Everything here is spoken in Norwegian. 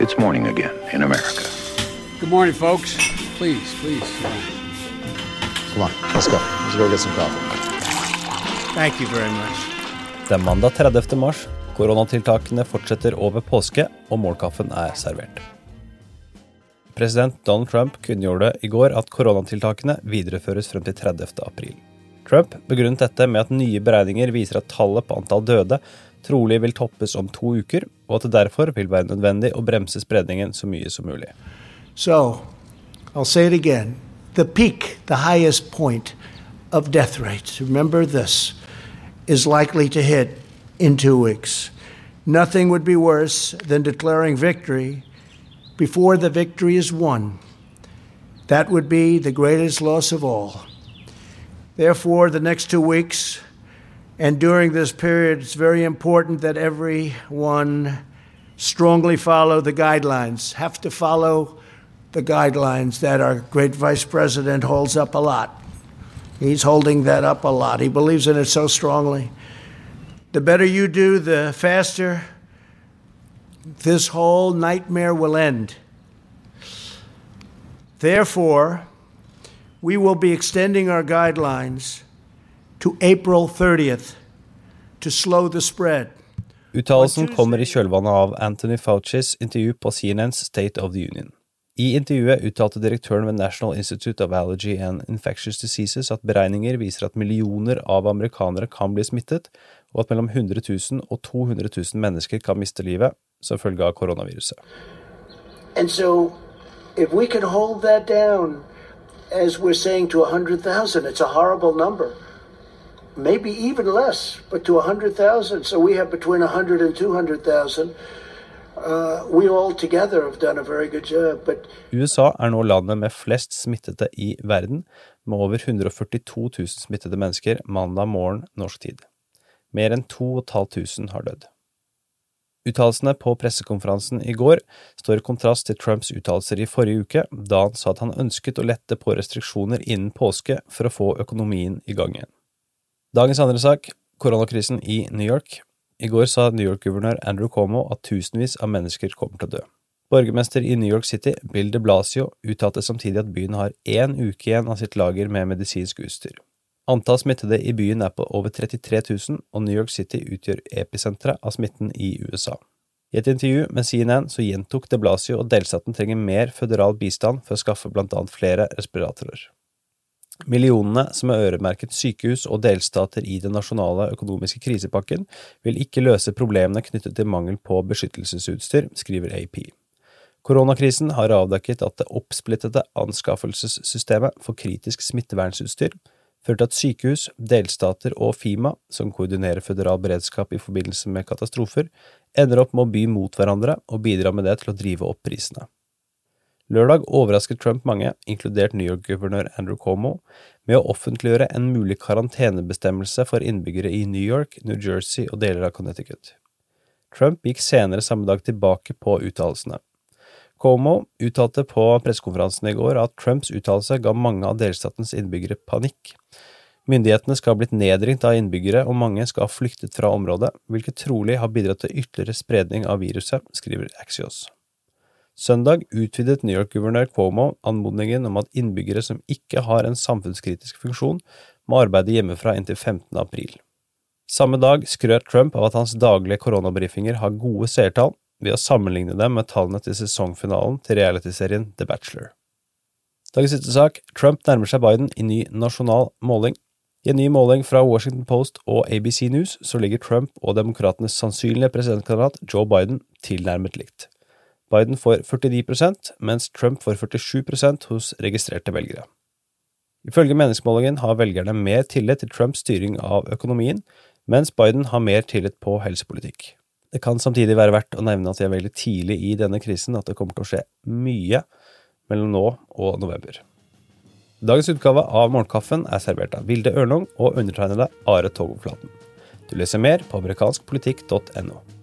It's morning again in America. Good morning, folks. Please, please. Come on, let's go. Let's go get some coffee. Thank you very much. Det er mandag 30. mars. Koronatiltakene fortsetter over påske, og målkaffen er servert. President Donald Trump kunngjorde i går at koronatiltakene videreføres frem til 30. april. Trump begrunnet dette med at nye beregninger viser at tallet på antall døde trolig vil toppes om to uker, og at det derfor vil være nødvendig å bremse spredningen så mye som mulig. So, I'll say it again. The peak, the highest point of death rates, remember this, is likely to hit in two weeks. Nothing would be worse than declaring victory before the victory is won. That would be the greatest loss of all. Therefore, the next two weeks and during this period, it's very important that everyone strongly follow the guidelines, have to follow the guidelines that our great vice president holds up a lot. He's holding that up a lot. He believes in it so strongly. The better you do, the faster this whole nightmare will end. Therefore, we will be extending our guidelines to April 30th to slow the spread. Uttalelsen kommer i kjølvannet av Anthony Faucis intervju på CNNs State of the Union. I intervjuet uttalte direktøren ved National Institute of Allergy and Infectious Diseases at beregninger viser at millioner av amerikanere kan bli smittet, og at mellom 100 000 og 200 000 mennesker kan miste livet som følge av koronaviruset. And so, if we can hold that down, as we're saying, to 100,000, it's a horrible number. Maybe even less, but to 100,000. So we have between 100 and 200,000. Uh, USA er nå landet med flest smittede i verden, med over 142 000 smittede mennesker mandag morgen norsk tid. Mer enn 2500 har dødd. Uttalelsene på pressekonferansen i går står i kontrast til Trumps uttalelser i forrige uke, da han sa at han ønsket å lette på restriksjoner innen påske for å få økonomien i gang igjen. Dagens andre sak, koronakrisen i New York. I går sa New York-guvernør Andrew Cuomo at tusenvis av mennesker kommer til å dø. Borgermester i New York City, Bill de Blasio, uttalte samtidig at byen har én uke igjen av sitt lager med medisinsk utstyr. Antall smittede i byen er på over 33 000, og New York City utgjør episenteret av smitten i USA. I et intervju med CNN så gjentok de Blasio at delstaten trenger mer føderal bistand for å skaffe blant annet flere respiratorer. Millionene som er øremerket sykehus og delstater i den nasjonale økonomiske krisepakken, vil ikke løse problemene knyttet til mangel på beskyttelsesutstyr, skriver AP. Koronakrisen har avdekket at det oppsplittede anskaffelsessystemet for kritisk smittevernsutstyr fører til at sykehus, delstater og FIMA, som koordinerer føderal beredskap i forbindelse med katastrofer, ender opp med å by mot hverandre og bidra med det til å drive opp prisene. Lørdag overrasket Trump mange, inkludert New York-guvernør Andrew Cuomo, med å offentliggjøre en mulig karantenebestemmelse for innbyggere i New York, New Jersey og deler av Connecticut. Trump gikk senere samme dag tilbake på uttalelsene. Cuomo uttalte på pressekonferansen i går at Trumps uttalelse ga mange av delstatens innbyggere panikk. Myndighetene skal ha blitt nedringt av innbyggere, og mange skal ha flyktet fra området, hvilket trolig har bidratt til ytterligere spredning av viruset, skriver Axios. Søndag utvidet New York-guvernør Cuomo anmodningen om at innbyggere som ikke har en samfunnskritisk funksjon, må arbeide hjemmefra inntil 15. april. Samme dag skrøt Trump av at hans daglige koronabrifinger har gode seertall, ved å sammenligne dem med tallene til sesongfinalen til realityserien The Bachelor. Dagens siste sak, Trump nærmer seg Biden i ny nasjonal måling. I en ny måling fra Washington Post og ABC News så ligger Trump og demokratenes sannsynlige presidentkandidat Joe Biden tilnærmet likt. Biden får 49% mens Trump får 47% hos registrerte velgere. Ifølge meningsmålingen har velgerne mer tillit til Trumps styring av økonomien, mens Biden har mer tillit på helsepolitikk. Det kan samtidig være verdt å nevne at det er veldig tidlig i denne krisen, at det kommer til å skje mye mellom nå og november. Dagens utgave av Morgenkaffen er servert av Vilde Ørnung og undertegnede Are Togoflaten. Du leser mer på amerikanskpolitikk.no.